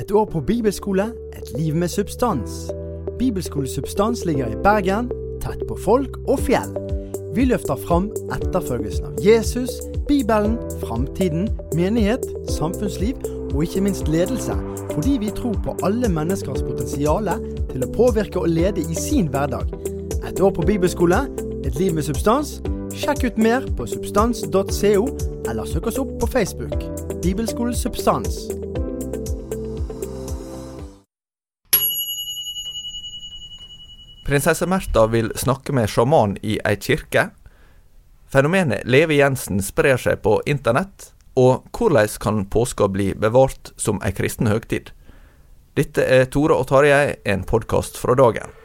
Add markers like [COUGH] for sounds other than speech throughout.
Et år på bibelskole, et liv med substans. Bibelskole Substans ligger i Bergen, tett på folk og fjell. Vi løfter fram etterfølgelsen av Jesus, Bibelen, framtiden, menighet, samfunnsliv og ikke minst ledelse, fordi vi tror på alle menneskers potensial til å påvirke og lede i sin hverdag. Et år på bibelskole, et liv med substans. Sjekk ut mer på substans.co, eller søk oss opp på Facebook. Bibelskole Substans. Prinsesse Märtha vil snakke med sjaman i ei kirke. Fenomenet Leve Jensen sprer seg på internett. Og hvordan kan påska bli bevart som ei kristen høgtid? Dette er Tore og Tarjei, en podkast fra dagen.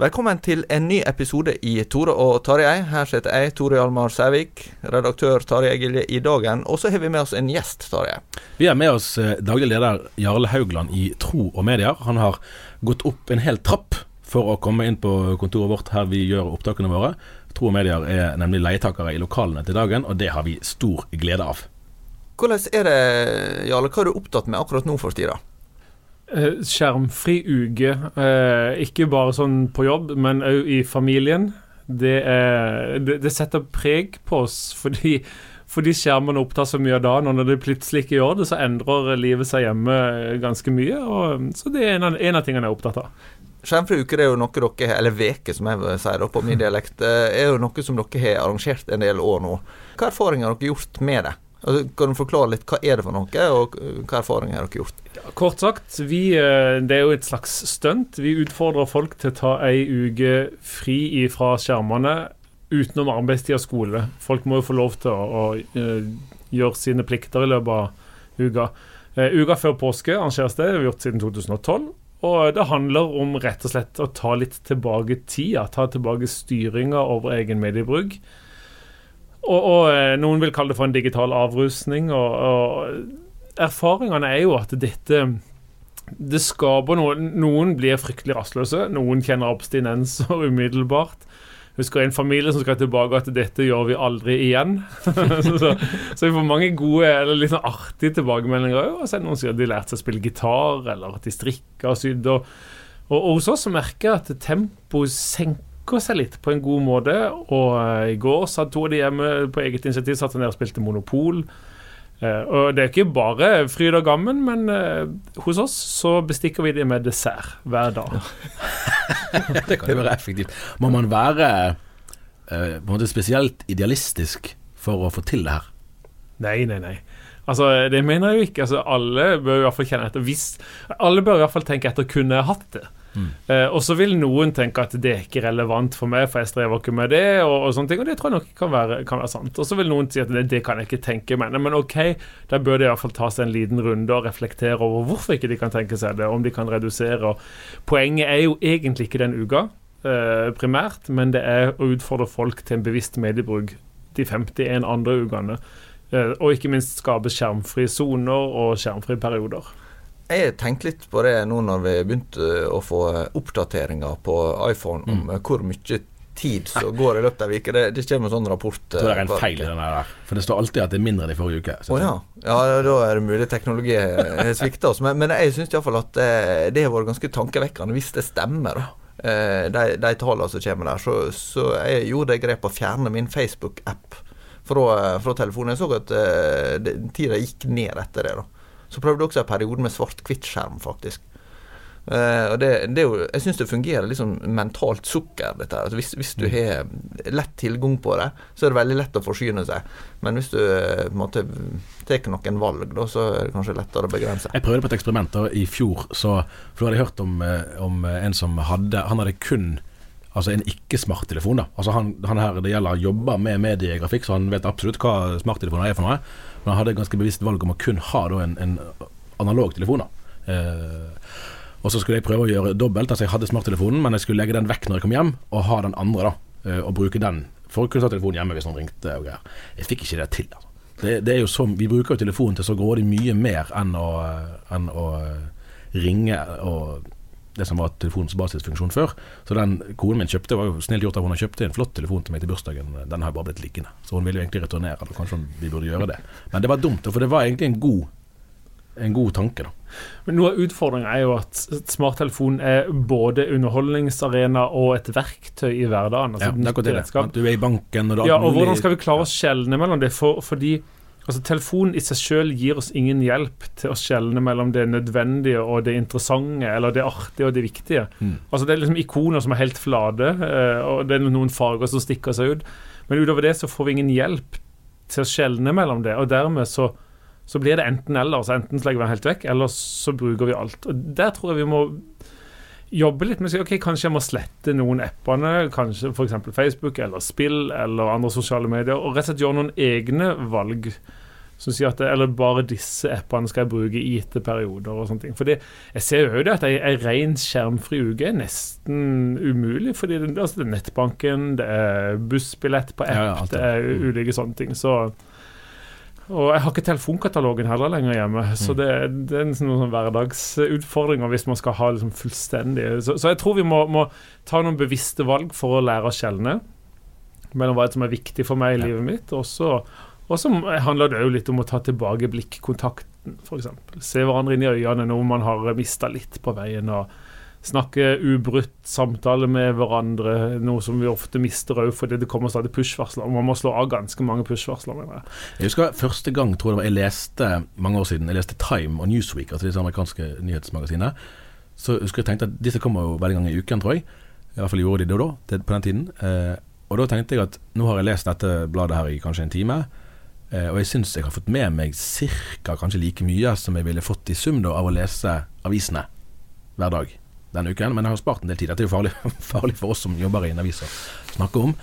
Velkommen til en ny episode i Tore og Tarjei. Her sitter jeg, Tore Hjalmar Sævik, redaktør Tarjei Gilje i Dagen. Og så har vi med oss en gjest, Tarjei. Vi har med oss eh, daglig leder Jarle Haugland i Tro og Medier. Han har gått opp en hel trapp for å komme inn på kontoret vårt her vi gjør opptakene våre. Tro og Medier er nemlig leietakere i lokalene til dagen, og det har vi stor glede av. Hvordan er det, Jarle, hva er du opptatt med akkurat nå for tida? Eh, skjermfri uke. Eh, ikke bare sånn på jobb, men òg i familien. Det, er, det, det setter preg på oss [LAUGHS] fordi, fordi skjermene opptar så mye av dagen. Og når det plutselig ikke gjør det, så endrer livet seg hjemme ganske mye. Og, så det er en av, en av tingene jeg er opptatt av. Skjermfri uke det er jo noe dere eller veke som jeg sier da, på min [LAUGHS] dialekt, eh, er jo noe som dere har arrangert en del år nå. Hva erfaringer har dere gjort med det? Altså, kan du forklare litt hva er det for noe, og hva erfaringer har dere gjort? Kort sagt, vi, eh, det er jo et slags stunt. Vi utfordrer folk til å ta ei uke fri fra skjermene utenom arbeidstid og skole. Folk må jo få lov til å, å eh, gjøre sine plikter i løpet av uka. Uh, uka før påske arrangeres det, det har vi gjort siden 2012. Og det handler om rett og slett å ta litt tilbake tida. Ta tilbake styringa over egen mediebruk. Og, og eh, noen vil kalle det for en digital avrusning. Og, og erfaringene er jo at dette det skaper noe Noen blir fryktelig rastløse. Noen kjenner abstinenser [LAUGHS] umiddelbart. Husker en familie som skal tilbake at dette gjør vi aldri igjen. [LAUGHS] så, så, vi får mange gode eller litt sånn artige tilbakemeldinger òg. Så det noen sier at de lærte seg å spille gitar, eller at de strikka og sydde. Og, og hos oss merker jeg at tempoet senker seg litt på en god måte. Og uh, i går satt to av de hjemme på eget initiativ satt ned og spilte Monopol. Uh, og det er ikke bare fryd og gammen, men uh, hos oss så bestikker vi det med dessert hver dag. [LAUGHS] det kan jo være effektivt. Må man være eh, på en måte spesielt idealistisk for å få til det her? Nei, nei, nei. Altså, Det mener jeg jo ikke. Altså, alle bør i hvert fall kjenne etter hvis, Alle bør i hvert fall tenke etter kunne jeg hatt det. Eh, og så vil noen tenke at det er ikke relevant for meg, for jeg strever ikke med det, og, og sånne ting, og det tror jeg nok kan være, kan være sant. Og så vil noen si at det, det kan jeg ikke tenke meg. Men OK, da bør det iallfall ta seg en liten runde og reflektere over hvorfor ikke de kan tenke seg det, om de kan redusere. Og poenget er jo egentlig ikke den uka, eh, primært, men det er å utfordre folk til en bevisst mediebruk de 51 andre ukene. Eh, og ikke minst skape skjermfrie soner og skjermfrie perioder. Jeg tenkte litt på det nå når vi begynte å få oppdateringer på iPhone om Mm. eh, hvor mye tid som går i løpet av en uke. Det, det kommer en sånn rapport. Jeg tror det er en eh, feil i den der. For det står alltid at det er mindre enn i forrige uke. Oh, ja. ja, da er det mulig teknologi har svikta oss. Men, men jeg syns iallfall at eh, det har vært ganske tankevekkende hvis det stemmer. da. Eh, de, de tallene som kommer der. Så, så jeg gjorde det grep å fjerne min Facebook-app fra, fra telefonen. Jeg så at eh, tida gikk ned etter det. da. Så prøvde jeg også en periode med svart-hvitt-skjerm, faktisk. Uh, og det, det er jo, jeg syns det fungerer liksom mentalt sukker. dette her. Altså hvis, hvis du har lett tilgang på det, så er det veldig lett å forsyne seg. Men hvis du eh, på en måte tar noen valg, da, så er det kanskje lettere å begrense. Jeg prøvde på et eksperiment da, i fjor, så, for da hadde jeg hørt om, eh, om en som hadde Han hadde kun altså en ikke-smarttelefon. da Altså han, han her det gjelder jobber med mediegrafikk, så han vet absolutt hva smarttelefoner er for noe. Men han hadde et ganske bevisst valg om å kun ha da, en, en analog telefon. eh, Og så skulle jeg prøve å gjøre dobbelt. Altså Jeg hadde smarttelefonen, men jeg skulle legge den vekk når jeg kom hjem, og ha den andre. da eh, Og bruke den for å kunne ta telefonen hjemme hvis noen ringte. og greier Jeg fikk ikke det til. altså det, det som, Vi bruker jo telefonen til så grådig mye mer enn å, enn å ringe og det som var telefonens basisfunksjon før. Så den konen min kjøpte, var jo snilt gjort av hun har kjøpt en flott telefon til meg til bursdagen. Den har jo bare blitt liggende. Så hun ville jo egentlig returnere den. Kanskje vi burde gjøre det. Men det var dumt, for det var egentlig en god, en god tanke. da Men Noe av utfordringen er jo at smarttelefon er både underholdningsarena og et verktøy i hverdagen. Ja, Altså det er akkurat det. Du er i banken og det har Ja, og hvordan skal vi klare å skjelne mellom det? For, fordi altså, telefonen i seg selv gir oss ingen hjelp til å skjelne mellom det nødvendige og det interessante, eller det artige og det viktige. Mm. Altså Det er liksom ikoner som er helt flate, eh, og det er noen farger som stikker seg ut. Men utover det så får vi ingen hjelp til å skjelne mellom det, og dermed så så blir det enten-eller. Altså enten så legger vi den helt vekk, eller så bruker vi alt. Og Der tror jeg vi må jobbe litt med ok, kanskje jeg må slette noen appene, kanskje f.eks. Facebook eller spill eller andre sosiale medier, og rett og slett gjøre noen egne valg. Som sier at eller bare disse appene skal jeg bruke i gitte perioder og sånne ting. Fordi jeg ser jo det at ei, ei ren skjermfri uke er nesten umulig. Fordi det, altså det er nettbanken, det er bussbillett på app, Ja, ja, det er ulike sånne ting. Så og jeg har ikke telefonkatalogen heller lenger hjemme, så det, det er en sånn, sånn hverdagsutfordringer hvis man skal ha liksom fullstendig så, så jeg tror vi må, må ta noen bevisste valg for å lære å skjelne mellom hva som er viktig for meg i livet mitt, og så og så handler det jo litt om å ta tilbake blikkontakten, f.eks. Se hverandre inn i øynene når man har mista litt på veien. og Snakke ubrutt samtale med hverandre, noe som vi ofte mister òg fordi det kommer stadig push-varsler. Man må slå av ganske mange push-varsler. jeg. Jeg husker første gang tror jeg jeg leste mange år siden Jeg leste Time og Newsweek, altså disse amerikanske nyhetsmagasinene. Så husker jeg tenkte at disse kommer jo hver gang i uken, tror jeg. I hvert fall gjorde de det da, på den tiden. Eh, og da tenkte jeg at nå har jeg lest dette bladet her i kanskje en time. Eh, og jeg syns jeg har fått med meg ca. kanskje like mye som jeg ville fått i sum da, av å lese avisene hver dag denne uken. Men jeg har spart en del tid. Dette er jo farlig, [LAUGHS] farlig for oss som jobber i en avis å snakke om.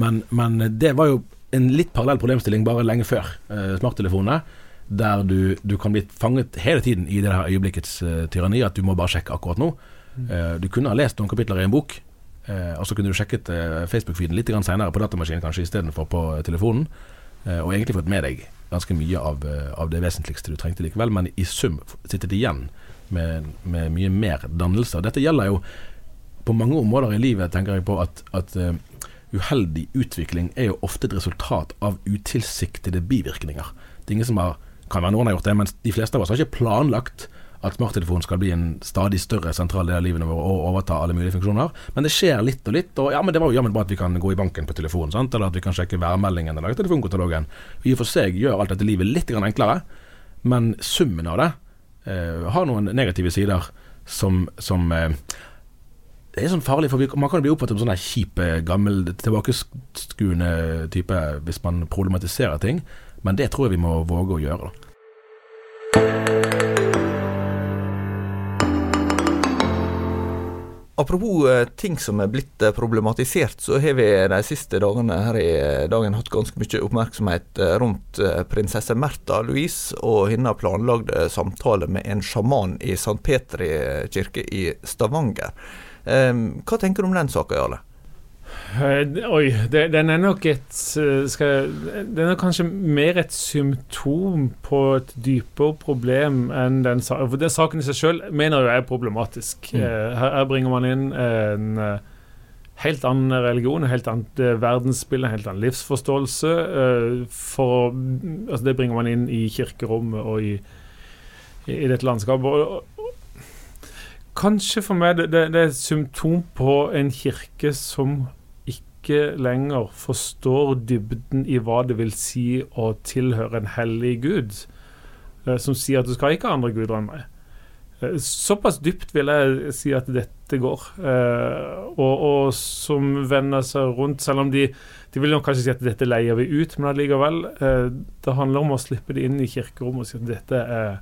Men, men det var jo en litt parallell problemstilling bare lenge før eh, smarttelefonene. Der du, du kan bli fanget hele tiden i det her øyeblikkets eh, tyranni, at du må bare sjekke akkurat nå. Eh, du kunne ha lest noen kapitler i en bok, eh, og så kunne du sjekket Facebook-feeden litt senere på datamaskinen kanskje istedenfor på telefonen. Eh, og egentlig fått med deg ganske mye av, eh, av det vesentligste du trengte likevel, men i sum sitter det igjen med, med mye mer dannelse. Og dette gjelder jo på mange områder i livet, tenker jeg på, at, at eh, uheldig utvikling er jo ofte et resultat av utilsiktede bivirkninger. Det er ingen som har, kan være noen har gjort det, men de fleste av oss har ikke planlagt at smarttelefonen skal bli en stadig større sentral del av livene våre og overta alle mulige funksjoner. Men det skjer litt og litt. Og ja, men det var jo jammen bra at vi kan gå i banken på telefonen, sant? eller at vi kan sjekke værmeldingen eller telefonkatalogen. I og for seg gjør alt dette livet litt enklere, men summen av det eh, har noen negative sider som, som eh, det er sånn farlig, for Man kan jo bli oppfattet som sånn kjip, eh, gammel, tilbakeskuende type hvis man problematiserer ting, men det tror jeg vi må våge å gjøre. da. Apropos eh, ting som er blitt eh, problematisert, så har vi de siste dagene her i eh, dagen hatt ganske mye oppmerksomhet rundt prinsesse Märtha Louise og hennes planlagde samtale med en sjaman i St. Petri kirke i Stavanger. Eh, hva tenker du om den saka, Jarle? Eh, Oi, det, den er nok et eh, skal, jeg- Den er kanskje mer et symptom på et dypere problem enn den saken. For den saken i seg sjøl mener jeg er problematisk. Mm. Eh, Her, her bringer man inn en helt annen religion, en helt annet verdensbilde, en helt annen livsforståelse. For Altså, det bringer man inn i kirkerommet og i, i, dette landskapet. Og, kanskje for meg det, det, det er et symptom på en kirke som ikke lenger forstår dybden i hva det vil si å tilhøre en hellig gud, eh, som sier at du skal ikke ha andre guder enn meg. Eh, Såpass dypt vil jeg si at dette går, eh, og, og som vender seg rundt, selv om de, de vil kanskje si at dette leier vi ut, men allikevel, det handler om å slippe det inn i kirkerommet og si at dette er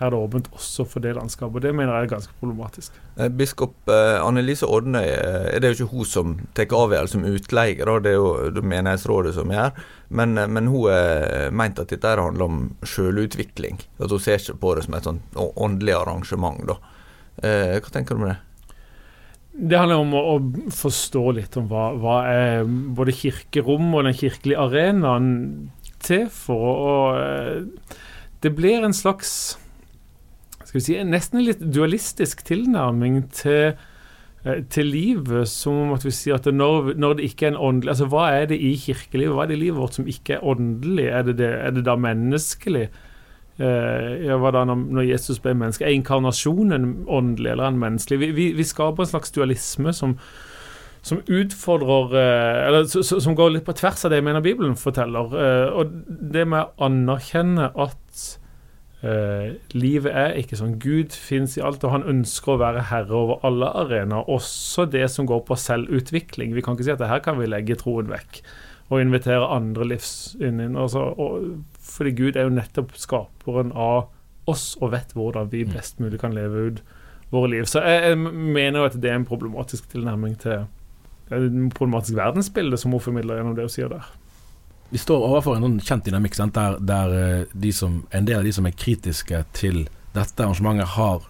her er det åpent også for det landskapet, og det mener jeg er ganske problematisk. Eh, Biskop eh, Annelise Ordnøy, eh, det er jo ikke hun som tar avgjørelse som utleier, det er jo det menighetsrådet som gjør. Men, men hun har meint at dette handler om selvutvikling. At hun ser ikke på det som et sånn åndelig arrangement. da. Eh, hva tenker du om det? Det handler om å, å forstå litt om hva, hva er både kirkerom og den kirkelige arenaen til for. Eh, det blir en slags skal vi si, nesten en litt dualistisk tilnærming til, eh, til livet. Som om at vi sier at når, når det ikke er en åndelig Altså hva er det i kirkelivet, hva er det i livet vårt som ikke er åndelig? Er det, det, er det da menneskelig? Eh, hva da når, Jesus ble menneske? Er inkarnasjonen åndelig eller er den menneskelig? Vi, vi, vi skaper en slags dualisme som, som utfordrer eh, Eller som går litt på tvers av det jeg mener Bibelen forteller. Og det med å anerkjenne at eh, livet er ikke sånn. Gud fins i alt, og han ønsker å være herre over alle arenaer, også det som går på selvutvikling. Vi kan ikke si at her kan vi legge troen vekk og invitere andre livs inn. inn altså, og, fordi Gud er jo nettopp skaperen av oss og vet hvordan vi best mulig kan leve ut våre liv. Så jeg, jeg mener jo at det er en problematisk tilnærming til en problematisk verdensbilde som hun formidler gjennom det hun sier der. Vi står overfor en sånn kjent dynamikk der, der eh, de som, en del av de som er kritiske til dette arrangementet, har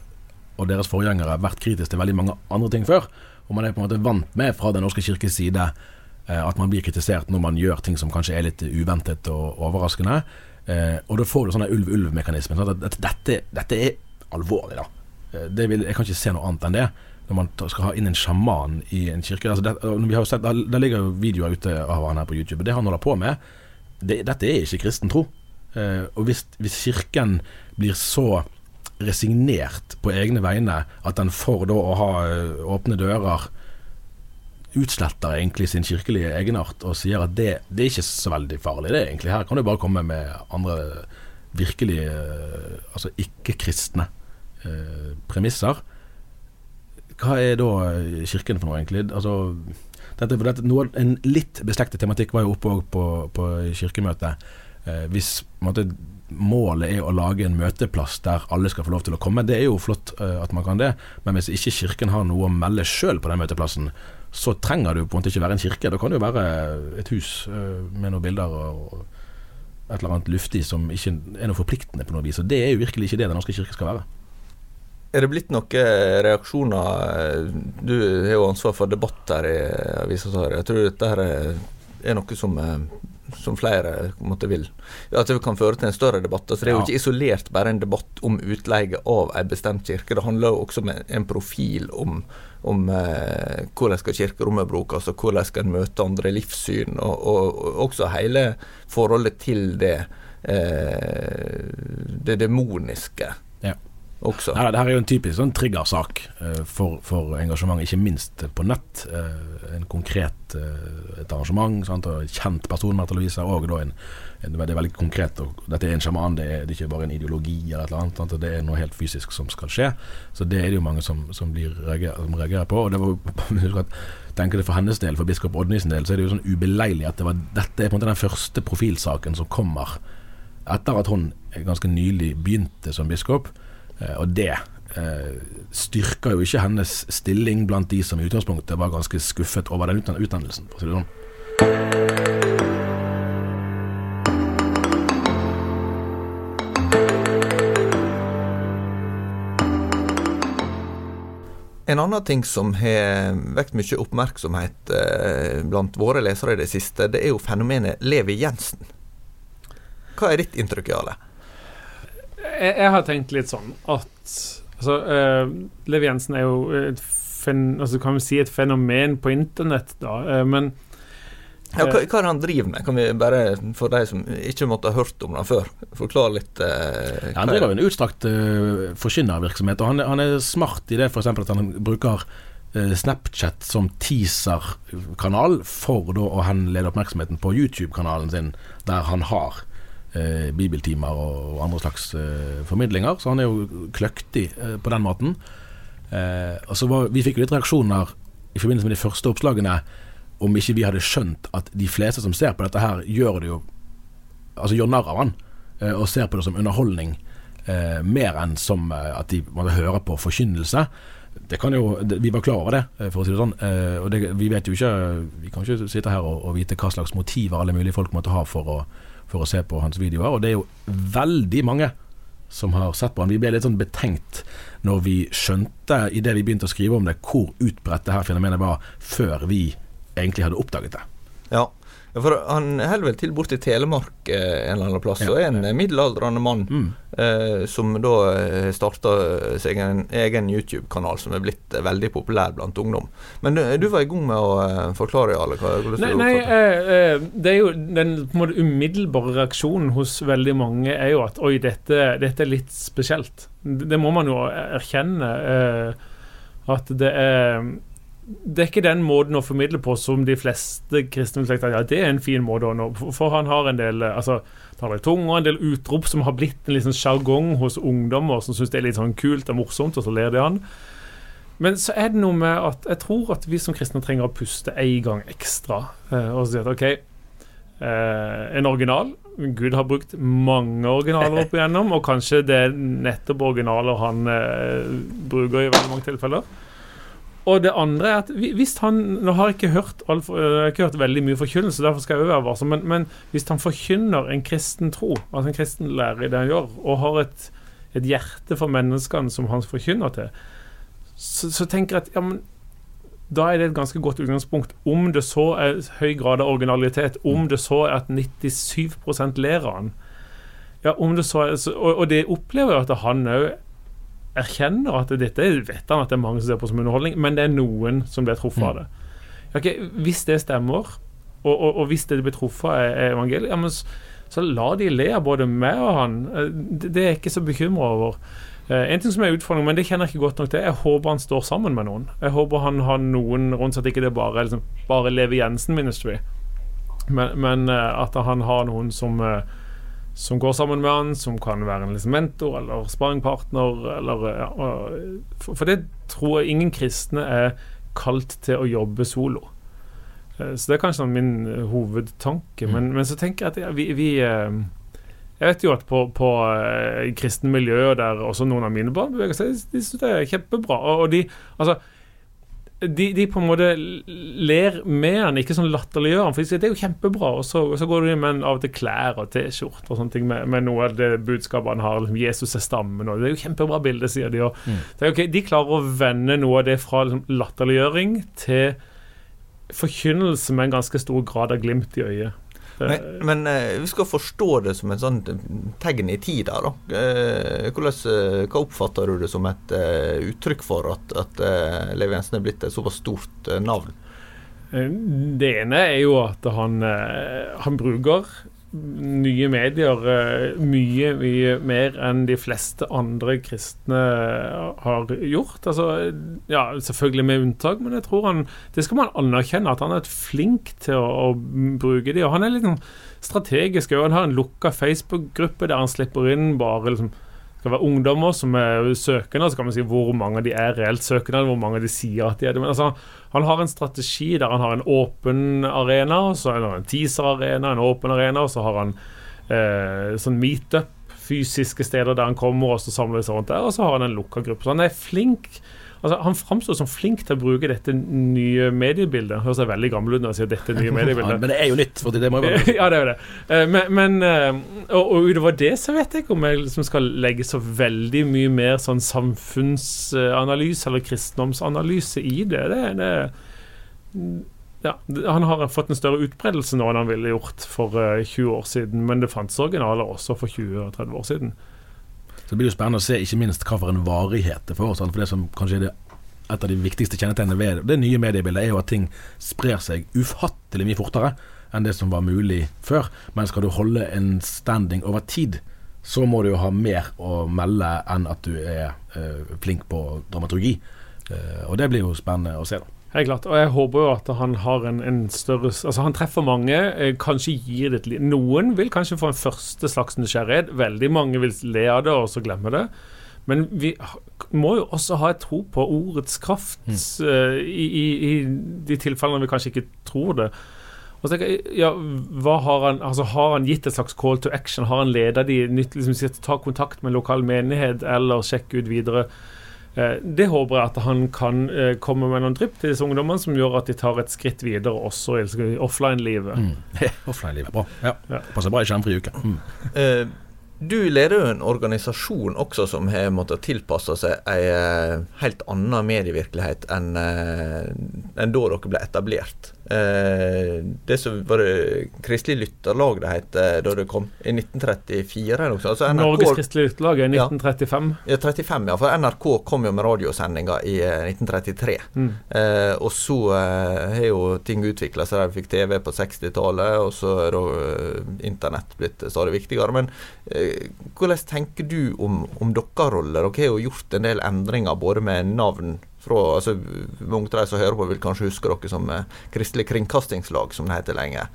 og deres forgjengere vært kritiske til veldig mange andre ting før. Og man er på en måte vant med fra Den norske kirkes side eh, at man blir kritisert når man gjør ting som kanskje er litt uventet og overraskende. Eh, og da får du sånne ulv-ulv-mekanisme. Sånn dette, dette, er alvorlig, da. Vil, jeg kan ikke se noe annet enn det. Når man skal ha inn en sjaman i en kirke. Altså det, sett, der ligger jo videoer ute av han her på YouTube. Det han holder på med, det, dette er ikke kristen tro. Eh, og hvis, hvis Kirken blir så resignert på egne vegne at den for da å ha eh, åpne dører utsletter egentlig sin kirkelige egenart og sier at det, det er ikke så veldig farlig, det egentlig. Her kan du bare komme med andre virkelig eh, altså ikke-kristne eh, premisser. Hva er da eh, Kirken for noe, egentlig? Altså, dette, dette, noe, en litt beslektet tematikk var jo oppe på, på kirkemøtet. Eh, hvis på måte, målet er å lage en møteplass der alle skal få lov til å komme, det er jo flott eh, at man kan det, men hvis ikke Kirken har noe å melde sjøl på den møteplassen, så trenger det jo på en måte ikke være en kirke. Da kan det jo være et hus eh, med noen bilder og et eller annet luftig som ikke er noe forpliktende på noe vis. Og det er jo virkelig ikke det Den norske kirke skal være. Er det blitt noen reaksjoner Du har jo ansvar for debatt her i avisa. Jeg tror dette her er, noe som, eh, som flere måtte måte vil At det kan føre til en større debatt. Altså, det er jo ikke isolert bare en debatt om utleie av en bestemt kirke. Det handler jo også om en, profil om, om eh, hvordan skal kirkerommet brukes, og hvordan skal en møte andre livssyn, og, og, og også hele forholdet til det, eh, det demoniske. Også. Nei, det her er jo en typisk sånn triggersak eh, for, for engasjement, ikke minst på nett. Eh, en konkret eh, et arrangement, sant? og en kjent person, Märtha Louise, og da en, en, det er veldig konkret. Og dette er en sjaman, det, det er ikke bare en ideologi eller et eller annet. Sant? Det er noe helt fysisk som skal skje. Så det er det jo mange som, som, reager, som reagerer på. Og det var [LAUGHS] tenker det For hennes del, for biskop Oddny sin del, så er det jo sånn ubeleilig at det var, dette er på en måte den første profilsaken som kommer etter at hun ganske nylig begynte som biskop. Eh, Og det eh, styrker jo ikke hennes stilling blant de som i utgangspunktet var ganske skuffet over den utdann utdannelsen. For å si det sånn. En annen ting som har vekt mye oppmerksomhet eh, blant våre lesere i det siste, det er jo fenomenet Levi Jensen. Hva er ditt inntrykk av det? Jeg, jeg har tenkt litt sånn at altså, uh, Lev Jensen er jo et, fen, altså, kan vi si et fenomen på internett, da. Uh, men Ja, hva, hva er det han driver med? Kan vi bare, for de som ikke måtte ha hørt om det før, forklare litt eh, Ja, han driver jo en utstrakt uh, forkynnervirksomhet, og han, er- han er smart i det f.eks. at han bruker eh, Snapchat som teaser-kanal for da å henlede oppmerksomheten på YouTube-kanalen sin, der han har eh, bibeltimer og, og andre slags eh, formidlinger. Så han er jo kløktig eh, på den måten. Eh, og så var, Vi fikk jo litt reaksjoner i forbindelse med de første oppslagene om ikke vi hadde skjønt at de fleste som ser på dette her, gjør det jo Altså gjør narr av han, eh, og ser på det som underholdning eh, mer enn som at de måtte høre på forkynnelse. Det kan jo, det, Vi var klar over det, for å si det sånn. Og det, Vi vet jo ikke Vi kan ikke sitte her og, og vite hva slags motiver alle mulige folk måtte ha for å, for å se på hans videoer. Og det er jo veldig mange som har sett på han. Vi ble litt sånn betenkt når vi skjønte, idet vi begynte å skrive om det, hvor utbredt det her fenomenet var, før vi egentlig hadde oppdaget det. Ja. Ja, For han holder vel til borte i Telemark eh, en eller annen plass, og er en middelaldrende mann Mm. Eh, som da eh, starta seg en egen YouTube-kanal som er blitt eh, veldig populær blant ungdom. Men du, du var i gang med å eh, forklare, hvordan Nei, nei eh, eh, det er jo den på måte umiddelbare reaksjonen hos veldig mange er jo at oi, dette, dette er litt spesielt. Det, det må man jo erkjenne. Eh, at det er det er ikke den måten å formidle på som de fleste kristne vil tenke ja, det er en fin måte å nå For, han har en del eh, altså, taler i tunga, en del utrop som har blitt en liksom sjargong hos ungdommer som syns det er litt sånn kult og morsomt, og så ler de han. Men så er det noe med at jeg tror at vi som kristne trenger å puste en gang ekstra. Eh, og si at OK, eh, en original Gud har brukt mange originaler opp igjennom, og kanskje det er nettopp originaler han bruker i veldig mange tilfeller. Og det andre er at hvis han Nå har jeg ikke hørt, alt for, jeg ikke hørt veldig mye forkynnelse, derfor skal jeg være varsom, men, men hvis han forkynner en kristen tro, altså en kristen lærer i det han gjør, og har et, et hjerte for menneskene som han forkynner til, så, så tenker jeg at ja, men da er det et ganske godt utgangspunkt. Om det så er høy grad av originalitet, om det så er at 97 ler av han ja, om det så er, og, og det opplever jeg at han òg erkjenner at dette vet han at det er mange som ser på som underholdning, men det er noen som blir truffet av det. Okay, hvis det stemmer, og, og, og hvis det blir truffet av evangeliet, ja, så, så la de le av både meg og han. Eh, Det, det er jeg ikke så bekymra over. Eh, en ting som er utfordring, men det kjenner jeg ikke godt nok til, jeg håper han står sammen med noen. Jeg håper han har noen rundt seg, at ikke det bare liksom, bare Leve Jensen Ministry, men, men eh, at han har noen som som går sammen med han, som kan være en liksom mentor eller sparingpartner. Eller, ja, for, for det tror jeg ingen kristne er kalt til å jobbe solo. Eh, Så det er kanskje sånn min eh, hovedtanke. Men, men så tenker jeg at ja, vi, vi eh, Jeg vet jo at på, på kristne miljøer der også noen av mine barn beveger seg, de syns det er kjempebra. Og de Altså de, de på en måte ler med han, ikke sånn latterliggjør han. For de sier det er jo kjempebra, og så, og så går de med av og til klær og T-skjorte og sånne ting med, med noe av det budskapet han har. Liksom, Jesus er stammen, og det er jo kjempebra bilde, sier de. Og, mm. er okay, De klarer å vende noe av det fra liksom, latterliggjøring til forkynnelse med en ganske stor grad av glimt i øyet. Men, men eh, vi skal forstå det som et sånt tegn i tida, da. Eh, hvordan, eh, hva oppfatter du det som et eh, uttrykk for at, at eh, Levi Jensen er blitt et såpass stort eh, navn? Eh, Det ene er jo at han, eh, han bruker nye medier eh, mye, mye mer enn de fleste andre kristne har gjort. Altså, ja, selvfølgelig med unntak, men jeg tror han Det skal man anerkjenne, at han er flink til å, å bruke de. Og han er litt sånn strategisk. òg. Han har en lukka Facebook-gruppe der han slipper inn bare liksom skal være ungdommer som er søkende, så kan man si hvor mange de er reelt søkende, hvor mange de sier at de er det. Men altså, han har en strategi der han har en åpen arena, så han en teaser-arena, en åpen arena, og så har han eh, sånn meetup fysiske steder der han kommer, og så samler de seg rundt der. Og så har han en lukka gruppe. Så han er flink. Altså, Han framstår som flink til å bruke dette nye mediebildet. Høres jeg veldig gammel ut når jeg sier dette nye [LAUGHS] Ja, mediebildet. men det er jo nytt, for det må jo være [LAUGHS] ja, det er jo det. Eh, Men, men eh, og, og utover det så vet jeg ikke om jeg liksom skal legge så veldig mye mer sånn samfunnsanalyse eller kristendomsanalyse i det. det, det ja, Han har fått en større utbredelse nå enn han ville gjort for eh, 20 år siden, men det fantes originaler også for 20-30 år siden. Så det blir jo spennende å se ikke minst hva for en varighet det får. For det som kanskje er et av de viktigste kjennetegnene ved det nye mediebildet, er jo at ting sprer seg ufattelig mye fortere enn det som var mulig før. Men skal du holde en standing over tid, så må du jo ha mer å melde enn at du er øh, flink på dramaturgi. Uh, og det blir jo spennende å se, da. Helt klart. Og jeg håper jo at han har en, en større Altså, han treffer mange. Eh, kanskje gir det et Noen vil kanskje få en første slags nysgjerrighet. Veldig mange vil le av det og så glemme det. Men vi må jo også ha et tro på ordets kraft eh, i, i, i de tilfellene vi kanskje ikke tror det. Og så tenker jeg, ja, har han altså Har han gitt et slags call to action? Har han ledet de nytt, liksom, ta kontakt med lokal menighet eller sjekke ut videre? Eh, det håper jeg at han kan eh, komme med noen drypp til disse ungdommene som gjør at de tar et skritt videre også i i offline-livet. Mm. [LAUGHS] Offline-livet. Bra. Ja. Ja. Passer bra i skjermfri uke. Mm. Du leder jo en organisasjon også som har måttet tilpasse seg ei eh, helt annen medievirkelighet enn eh, enn da dere ble etablert. Eh, det som var det Kristelig Lytterlag det het da det kom, i 1934 eller noe. Altså NRK Norges Kristelig Lytterlag i 1935. Ja, 35, ja. For NRK kom jo med radiosendinger i eh, 1933. Mm. Eh, og så har jo ting utvikla seg. De fikk TV på 60-tallet, og så er eh, internett blitt stadig viktigere. Men eh, hvordan tenker du om, om deres roller? Dere har jo gjort en del endringer både med navn fra altså, Mange av de som hører på, vil kanskje huske dere som eh, Kristelig Kringkastingslag, som det heter lenge.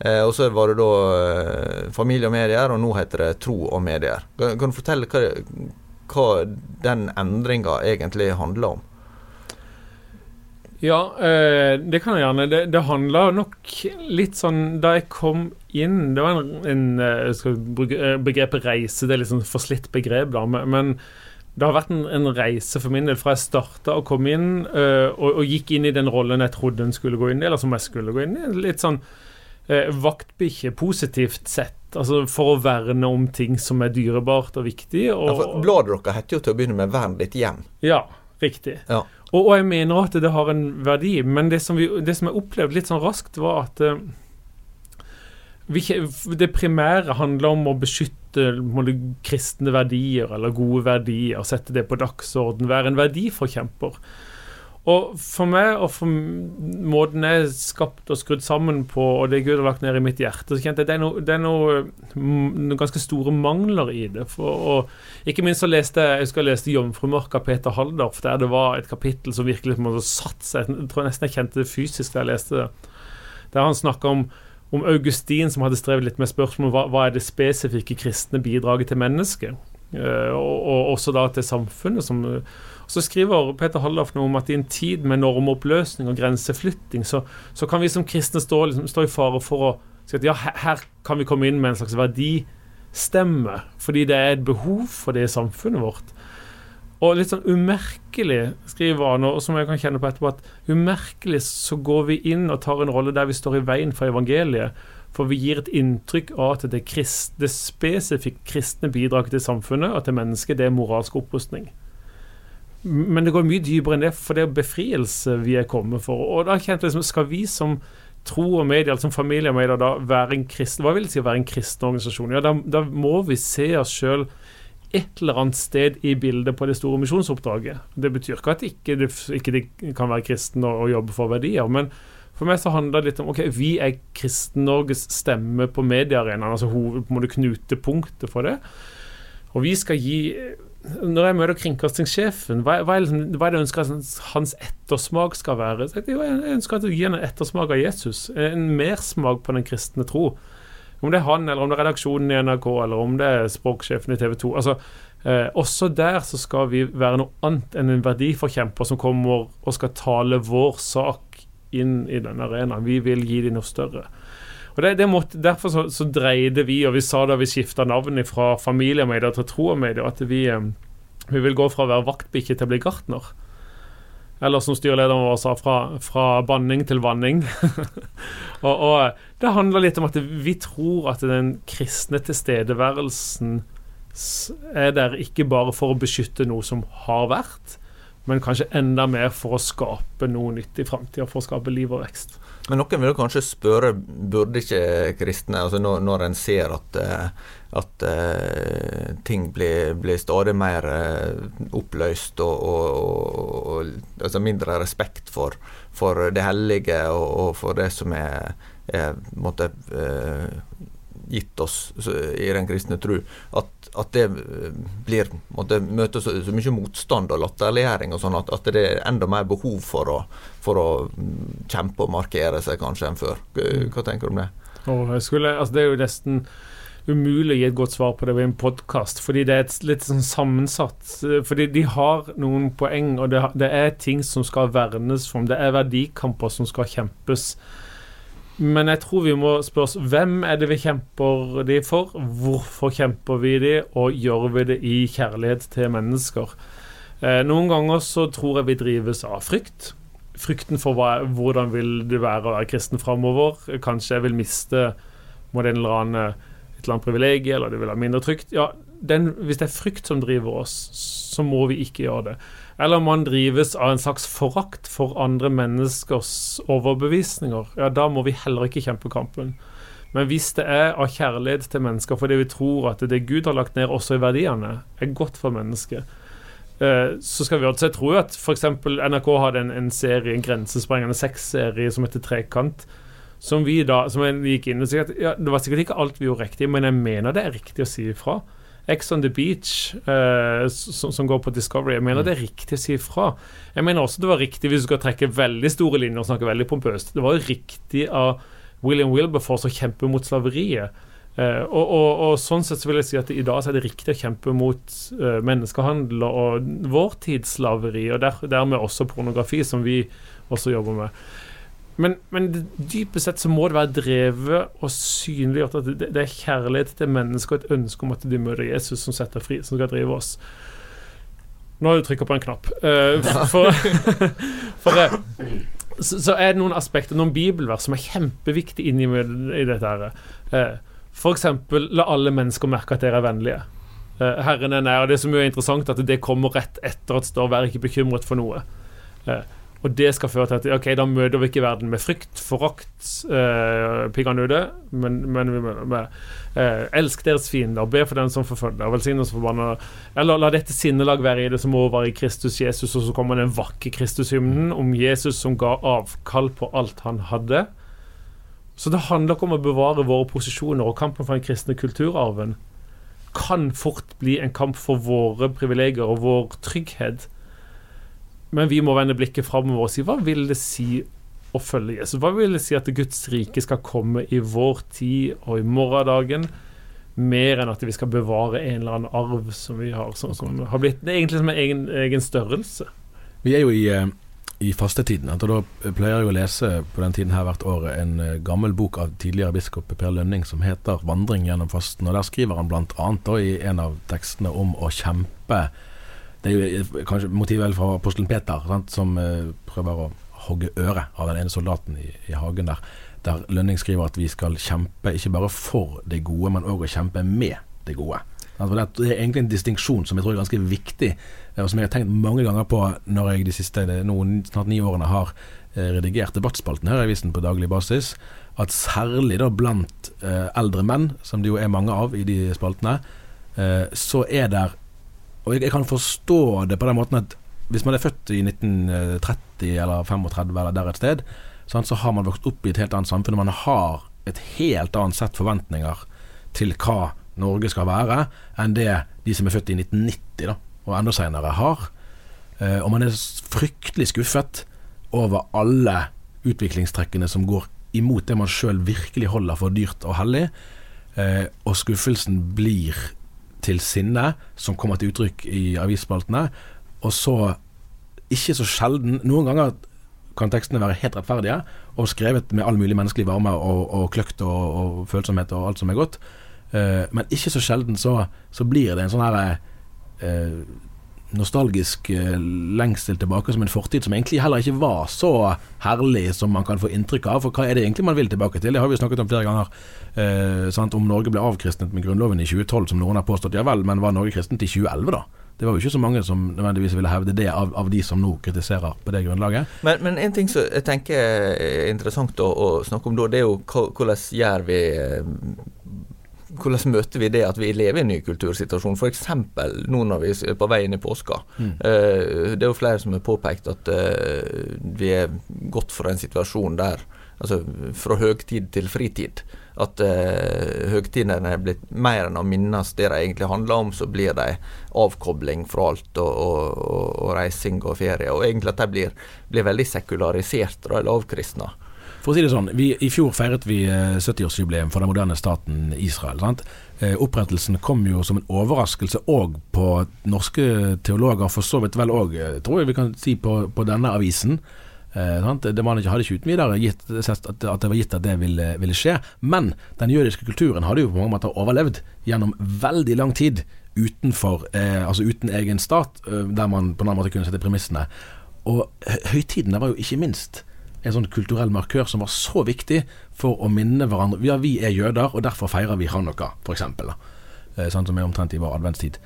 Eh, og så var det da eh, Familie og medier, og nå heter det Tro og medier. Kan, kan du fortelle hva, hva den endringa egentlig handler om? Ja, eh, det kan jeg gjerne. Det, det handla nok litt sånn Da jeg kom inn Det var en, en eh, jeg skal bruke eh, begrepet reise, det er litt sånn forslitt begrep, da. Men, det har vært en, en reise for min del fra jeg starta å komme inn eh, og, og gikk inn i den rollen jeg trodde en skulle gå inn i, eller som jeg skulle gå inn i. Litt sånn eh, vaktbikkje, positivt sett. Altså for å verne om ting som er dyrebart og viktig. Og, Ja, for Bladet deres heter jo til å begynne med 'Vern ditt hjem'. ja, riktig. Ja. Og, og jeg mener at det har en verdi, men det som, vi, det som jeg opplevde litt sånn raskt, var at eh, det primære handler om å beskytte kristne verdier eller gode verdier, sette det på dagsorden, være en verdiforkjemper. Og for meg, og for måten jeg er skapt og skrudd sammen på, og det Gud har lagt ned i mitt hjerte, så kjente jeg noe, det er noe, mm, noen ganske store mangler i det. For, og ikke minst så leste jeg husker jeg leste 'Jomfrumark' av Peter Haldorf, der det var et kapittel som virkelig måte satt seg. Jeg tror nesten jeg kjente det fysisk da jeg leste det. Der han snakka om, om Augustin som hadde strevet litt med spørsmålet hva, hva er det spesifikke kristne bidraget til mennesket, uh, og, og også da til samfunnet. som så skriver Peter Hallaf noe om at i en tid med normoppløsning og grenseflytting, så, så kan vi som kristne stå, liksom, stå i fare for å si at ja, her, kan vi komme inn med en slags verdistemme, fordi det er et behov for det i samfunnet vårt. Og litt sånn umerkelig, skriver han, og som jeg kan kjenne på etterpå, at umerkelig så går vi inn og tar en rolle der vi står i veien for evangeliet. For vi gir et inntrykk av at det, krist, det spesifikt kristne bidraget til samfunnet og til mennesket, det er moralsk opprustning. Men det går mye dypere enn det, for det er befrielse vi er kommet for. Og da kjente jeg liksom, skal vi som tro og medier, altså som familie og medier, da være en kristen Hva vil det si å være en kristen organisasjon? Ja, da, da må vi se oss sjøl et eller annet sted i bildet på det store misjonsoppdraget. Det betyr ikke at ikke det ikke det kan være kristen og, og jobbe for verdier, men for meg så handler det litt om ok, vi er Kristen-Norges stemme på mediearenaen, altså hoved, på en måte knutepunktet for det. Og vi skal gi Når jeg møter kringkastingssjefen, hva, liksom, hva er det jeg ønsker at hans ettersmak skal være? Jeg ønsker at du gir en ettersmak av Jesus. En mersmak på den kristne tro. Om det er han, eller om det er redaksjonen i NRK, eller om det er språksjefen i TV 2. Altså, eh, også der så skal vi være noe annet enn en verdiforkjemper som kommer og skal tale vår sak inn i denne arenaen. Vi vil gi dem noe større. Og det, det måtte, Derfor så, så, dreide vi, og vi sa da vi skifta navn fra familiemedia til troemedier, at vi, eh, vi vil gå fra å være vaktbikkje til å bli gartner. Eller som styrelederen vår sa, fra, fra banning til vanning. [LAUGHS] og, og, det handler litt om at vi tror at den kristne tilstedeværelsen er der ikke bare for å beskytte noe som har vært, men kanskje enda mer for å skape noe nytt i framtida, for å skape liv og vekst. Men noen vil kanskje spørre, burde ikke kristne, altså når, når en ser at, eh, at uh, ting blir, blir, stadig mer uh, oppløst og, og, og altså mindre respekt for, for det hellige og, og, for det som er, er måtte, uh, gitt oss i den kristne tro, at, at det eh, blir måtte møte så, så, mye motstand og latterliggjøring, og sånn at, at, det er enda mer behov for å, for å mm, kjempe og markere seg kanskje enn før. Hva tenker du om det? Oh, skulle, altså det er jo nesten umulig å gi et godt svar på det ved en podkast, fordi det er et litt sånn sammensatt eh, Fordi de har noen poeng, og det, det er ting som skal vernes for, det er verdikamper som skal kjempes. Men jeg tror vi må spørre oss hvem er det vi kjemper de for? Hvorfor kjemper vi de, og gjør vi det i kjærlighet til mennesker? Eh, noen ganger så tror jeg vi drives av frykt. Frykten for hva, hvordan vil det være å være kristen framover. Kanskje jeg vil miste må en eller annen, et eller annet privilegium, eller det vil være mindre trygt. Ja, den, hvis det er frykt som driver oss, så må vi ikke gjøre det eller om man drives av en slags forakt for andre menneskers overbevisninger, ja, da må vi heller ikke kjempe kampen. Men hvis det er av kjærlighet til mennesker fordi vi tror at det Gud har lagt ned også i verdiene, er godt for mennesket, eh, så skal vi også, det. Jeg tror at f.eks. NRK hadde en, en serie, en grensesprengende sexserie som heter Trekant. Som vi da, som gikk inn og at ja, Det var sikkert ikke alt vi gjorde riktig, men jeg mener det er riktig å si ifra. Ex on the Beach, uh, som, som, går på Discovery. Jeg mener mm. det er riktig å si ifra. Jeg mener også det var riktig hvis du skal trekke veldig store linjer og snakke veldig pompøst. Det var jo riktig av William Wilberforce å kjempe mot slaveriet. Uh, og, og, og, sånn sett så vil jeg si at i dag så er det riktig å kjempe mot uh, menneskehandel og vår tids slaveri, og der, dermed også pornografi, som vi også jobber med. Men, men dypest sett så må det være drevet og synliggjort at det, det er kjærlighet til mennesker og et ønske om at de møter Jesus som setter fri, som skal drive oss. Nå har du trykka på en knapp. Uh, for, [LAUGHS] for uh, så, så, er det noen aspekter, noen bibelvers, som er kjempeviktige inni i dette. her. Uh, eksempel, la alle mennesker merke at dere er vennlige. Herren er nær. og Det som er interessant, at det kommer rett etter at det står 'vær ikke bekymret for noe'. Og det skal føre til at ok, da møter vi ikke verden med frykt, forakt, eh, piggene men, men vi møter med eh, elsk deres fiender, be for den som forfølger, velsign oss forbanna. Eller la dette sinnelag være i det som over i Kristus Jesus, og så kommer den vakre Kristushymnen om Jesus som ga avkall på alt han hadde. Så det handler ikke om å bevare våre posisjoner, og kampen for den kristne kulturarven kan fort bli en kamp for våre privilegier og vår trygghet. Men vi må vende blikket framover og si hva vil det si å følge Jesus? Hva vil det si at Guds rike skal komme i vår tid og i morgendagen? Mer enn at vi skal bevare en eller annen arv som vi har, som, som har blitt Det er egentlig som en egen, egen størrelse. Vi er jo i, eh, i fastetiden. Og da pleier jeg å lese på den tiden her hvert år en eh, gammel bok av tidligere biskop Per Lønning som heter 'Vandring gjennom fasten'. Og Der skriver han bl.a. i en av tekstene om å kjempe det er jo kanskje motivet fra apostelen Peter, sant, som uh, prøver å hogge øret av den ene soldaten i, i, hagen der. Der Lønning skriver at vi skal kjempe ikke bare for det gode, men òg å kjempe med det gode. Det er egentlig en distinksjon som jeg tror er ganske viktig, og som jeg har tenkt mange ganger på når jeg de siste noen, snart ni årene har eh, redigert debattspalten her i avisen på daglig basis. At særlig da blant eh, eldre menn, som det jo er mange av i de spaltene, eh, så er det og jeg, jeg, kan forstå det på den måten at hvis man er født i 1930 eller 35 eller der et sted, sant, så har man vokst opp i et helt annet samfunn. Man har et helt annet sett forventninger til hva Norge skal være, enn det de som er født i 1990 da, og enda senere har. Eh, og man er fryktelig skuffet over alle utviklingstrekkene som går imot det man sjøl virkelig holder for dyrt og hellig. Eh, og skuffelsen blir til sinne som kommer til uttrykk i avisspaltene. Og så, ikke så sjelden Noen ganger kan tekstene være helt rettferdige, og skrevet med all mulig menneskelig varme og, og kløkt og, og, følsomhet og alt som er godt. Uh, men ikke så sjelden så, så blir det en sånn her uh, nostalgisk uh, lengsel tilbake som en fortid som egentlig heller ikke var så herlig som man kan få inntrykk av. For hva er det egentlig man vil tilbake til? Det har vi snakket om flere ganger. Sant, om Norge ble avkristnet med Grunnloven i 2012, som noen har påstått. Ja vel, men var Norge kristent i 2011, da? Det var jo ikke så mange som nødvendigvis ville hevde det, av, av de som nå kritiserer på det grunnlaget. Men, men en ting som jeg tenker er interessant å, å snakke om da, det er jo hvordan gjør vi eh, hvordan møter vi det at vi lever i en ny kultursituasjon? F.eks. nå når vi er på vei inn i påska. Mm. Uh, det er jo flere som har påpekt at uh, vi er gått fra en situasjon der altså fra høgtid til fritid. At eh, høgtidene er blitt mer enn å minnes det de egentlig handler om, så blir de avkobling fra alt og, og, og, og reising og ferie. Og egentlig at de blir, blir veldig sekularisert eller avkristna. For å si det sånn, vi, I fjor feiret vi 70-årsjubileum eh, for den moderne staten Israel. sant? Eh, opprettelsen kom jo som en overraskelse òg på norske teologer, for så vidt vel òg, tror jeg vi kan si, på, på denne avisen. Eh, det man hadde ikke uten videre gitt, at, at, det var gitt at det ville, ville, skje. Men den jødiske kulturen hadde jo på mange måter overlevd gjennom veldig lang tid utenfor, eh, altså uten egen stat, eh, der man på en annen måte kunne sette premissene. Og høytidene var jo ikke minst en sånn kulturell markør som var så viktig for å minne hverandre. Ja, vi er jøder, og derfor feirer vi Hanukka, f.eks. Eh, sånn som er omtrent i vår adventstid.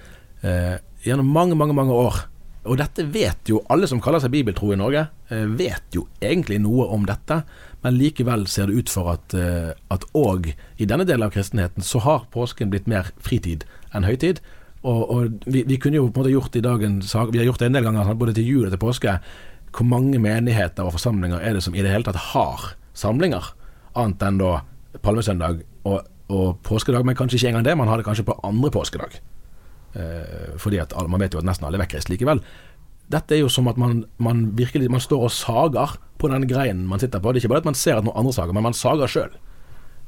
Eh, gjennom mange, mange, mange år og dette vet jo alle som kaller seg bibeltro i Norge, eh, vet jo egentlig noe om dette. Men likevel ser det ut for at eh, at òg i denne delen av kristenheten så har påsken blitt mer fritid enn høytid. Og, og vi, vi, kunne jo på en måte gjort i dagens sak Vi har gjort det en del ganger, både til jul og til påske. Hvor mange menigheter og forsamlinger er det som i det hele tatt har samlinger? Annet enn da palmesøndag og, og påskedag, men kanskje ikke engang det. Man har det kanskje på andre påskedag. Eh, fordi at man vet jo at nesten alle er vekkreist likevel. Dette er jo som at man, man, virkelig Man står og sager på den greinen man sitter på. Det er ikke bare at man ser at noen andre sager, men man sager sjøl.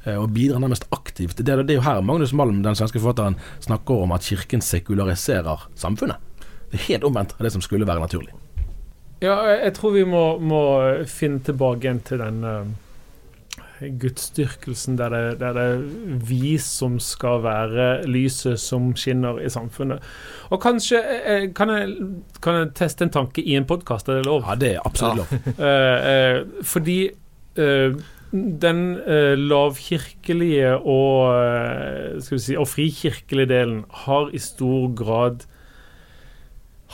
Eh, og bidrar nærmest aktivt. Det, det er jo her Magnus Malm, den svenske forfatteren, snakker om at kirken sekulariserer samfunnet. Det er helt omvendt av det som skulle være naturlig. Ja, jeg tror vi må, må finne tilbake igjen til den uh gudsdyrkelsen der det, der det er vi som skal være lyset som skinner i samfunnet. Og kanskje uh, Kan jeg, kan jeg teste en tanke i en podkast? Er det lov? Ja, det er absolutt lov. [LAUGHS] eh, uh, fordi den lavkirkelige og, skal vi si, og frikirkelige delen har i stor grad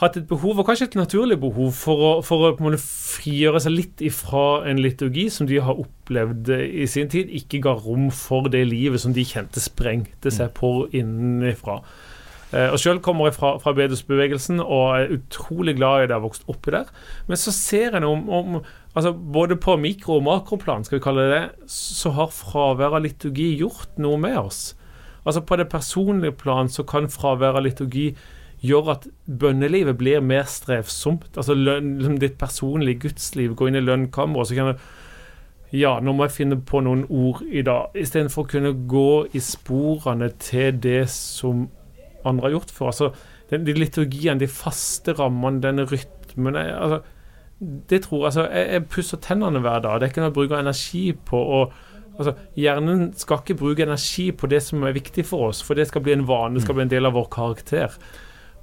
hatt et behov, og kanskje et naturlig behov, for å, for å frigjøre seg litt ifra en liturgi som de har opplevd i sin tid, ikke ga rom for det livet som de kjente sprengte seg på innenfra. Eh, og Sjøl kommer jeg fra, fra bedehusbevegelsen og er utrolig glad i det jeg har vokst oppi der. Men så ser jeg om, om altså Både på mikro- og makroplan skal vi kalle det det, så har fravær av liturgi gjort noe med oss. Altså På det personlige plan så kan fravær av liturgi gjør at bønnelivet blir mer strevsomt. Altså løn, liksom ditt personlige gudsliv. Gå inn i lønnkammeret, så kan du Ja, nå må jeg finne på noen ord i dag. Istedenfor å kunne gå i sporene til det som andre har gjort før. Altså, den, de liturgiene, de faste rammene, denne rytmen altså, Det tror altså, jeg Jeg pusser tennene hver dag. Det er ikke noe jeg bruker energi på. og Altså, hjernen skal ikke bruke energi på det som er viktig for oss, for det skal bli en vane, det skal bli en del av vår karakter.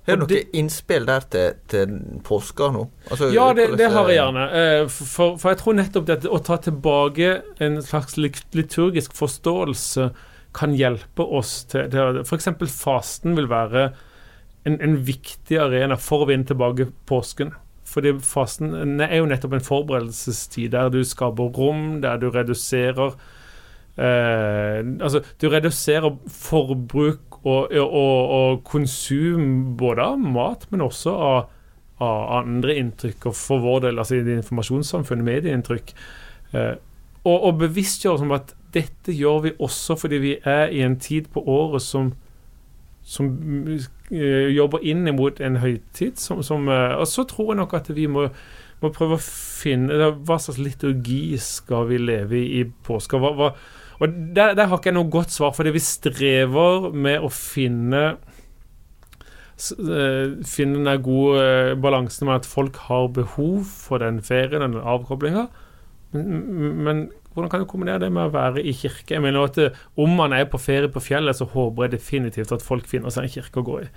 Har du noe innspill der til, til påska nå? Altså, ja, det, det, har jeg gjerne. Eh, for, for, jeg tror nettopp det å ta tilbake en slags liturgisk forståelse kan hjelpe oss til, til F.eks. fasten vil være en, en, viktig arena for å vinne tilbake påsken. Fordi fasten er jo nettopp en forberedelsestid der du skaper rom, der du reduserer eh, Altså, du reduserer forbruk og, og, og, konsum både av mat, men også av, av andre inntrykk. Og for vår del, altså i det informasjonssamfunnet, medieinntrykk. Eh, og, og bevisstgjøre om at dette gjør vi også fordi vi er i en tid på året som, som uh, jobber inn mot en høytid. Som, som, uh, og så tror jeg nok at vi må, må prøve å finne Hva slags liturgi skal vi leve i i påska? Hva, hva, og der, der, har ikke jeg noe godt svar, fordi vi strever med å finne eh, finne den gode eh, balansen med at folk har behov for den ferien, den avkoblinga. Men, men hvordan kan du kombinere det med å være i kirke? Jeg mener at eh, Om man er på ferie på fjellet, så håper jeg definitivt at folk finner seg en kirke å gå i.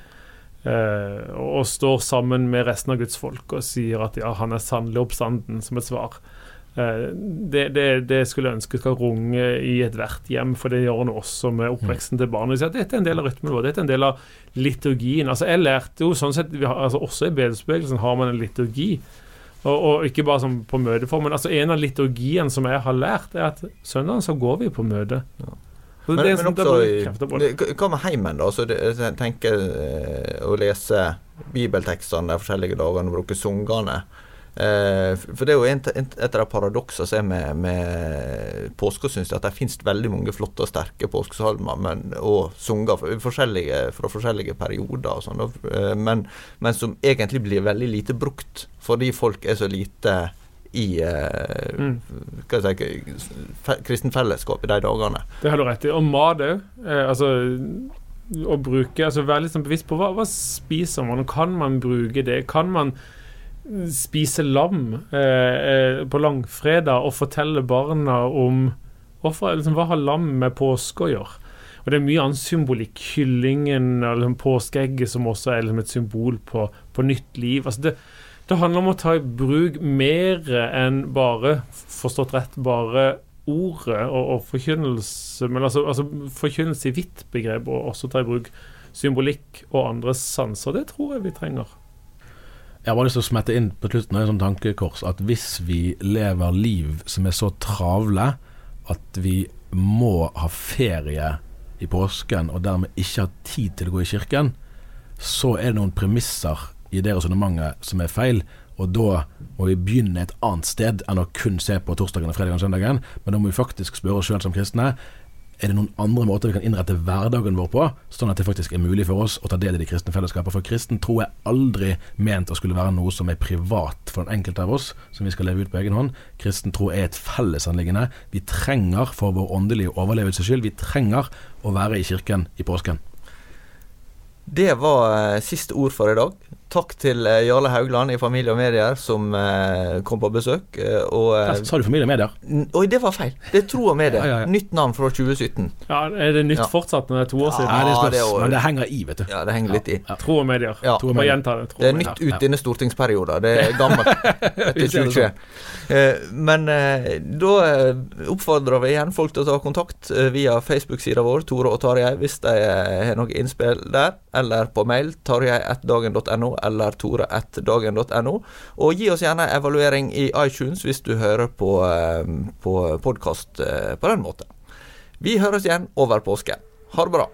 Eh, og står sammen med resten av Guds folk og sier at ja, han er sannelig oppstanden, som et svar. Eh, det, det, det skulle jeg ønske skal runge i ethvert hjem, for det gjør noe også med oppveksten til barnet. Så Dette er en del av rytmen vår, dette er en del av liturgien. Altså Jeg lærte jo sånn sett, vi har, altså Også i bedelsbevegelsen har man en liturgi. Og, og ikke bare som på møteform, men altså en av liturgiene som jeg har lært, er at søndagen så går vi på møte. Ja. Men, men sånn, også Hva med heimen, da? Så det, tenker eh, å lese bibeltekstene de forskjellige dagene, bruke sangene. Eh, for det er jo et av de paradoksene som er med, med påske, syns jeg, at det finnes veldig mange flotte og sterke påskesalmer men, og sanger fra forskjellige, perioder, og sånn, eh, men, men som egentlig blir veldig lite brukt fordi folk er så lite i eh, Mm. hva jeg si, kristen fellesskap i de dagene. Det har du rett i. Og mat òg. Eh, altså å bruke altså Være litt sånn bevisst på hva, hva spiser man, kan man bruke det? Kan man spise lam eh, eh, på langfredag og fortelle barna om hvorfor, liksom, Hva har lam med påske å gjøre? Og det er mye annen symbolikk. Kyllingen og liksom, påskeegget som også er liksom, et symbol på, på nytt liv. Altså det, det handler om å ta i bruk mer enn bare, forstått rett, bare ordet og, og forkynnelse, men altså, altså forkynnelse i vidt begrep, og også ta i bruk symbolikk og andre sanser. Det tror jeg vi trenger. Jeg har bare lyst til å smette inn på slutten av en sånn tankekors at hvis vi lever liv som er så travle at vi må ha ferie i påsken og dermed ikke har tid til å gå i kirken, så er det noen premisser i det resonnementet som er feil. Og da må vi begynne et annet sted enn å kun se på torsdagen, og fredagen og søndagen. Men da må vi faktisk spørre oss sjøl som kristne er det noen andre måter vi kan innrette hverdagen vår på, sånn at det faktisk er mulig for oss å ta del i det kristne fellesskapet? For kristen tro er aldri ment å skulle være noe som er privat for den enkelte av oss, som vi skal leve ut på egen hånd. Kristen tro er et fellesanliggende. Vi trenger for vår åndelige overlevelses skyld, vi trenger å være i kirken i påsken. Det var eh, siste ord for i dag. Takk til eh, Jarle Haugland i Familie og Medier som eh, kom på besøk. eh, og, Sa du familie og medier? Oi, det var feil. Det er Tro og Medier. Ja, ja, ja. Nytt navn fra 2017. Ja, Er det nytt Ja. fortsatt når det er to år siden? Ja, det spørs, det er men det henger i, vet du. Ja, det henger litt i. Ja. Tro og medier. Ja. Tro og medier. gjenta det. Tro Det er nytt ut denne stortingsperioden. Det er gammelt etter [LAUGHS] Vi ser 2021. Eh, Men da oppfordrer vi igjen folk til å ta kontakt via Facebook-sida vår, Tore og Tarjei, hvis de har noe innspill der, eller på mail tarjei1dagen.no eller tore1dagen.no. Og gi oss gjerne evaluering i iTunes hvis du hører på, eh, på podkast på den måten. Vi høres igjen over påske. Ha det bra.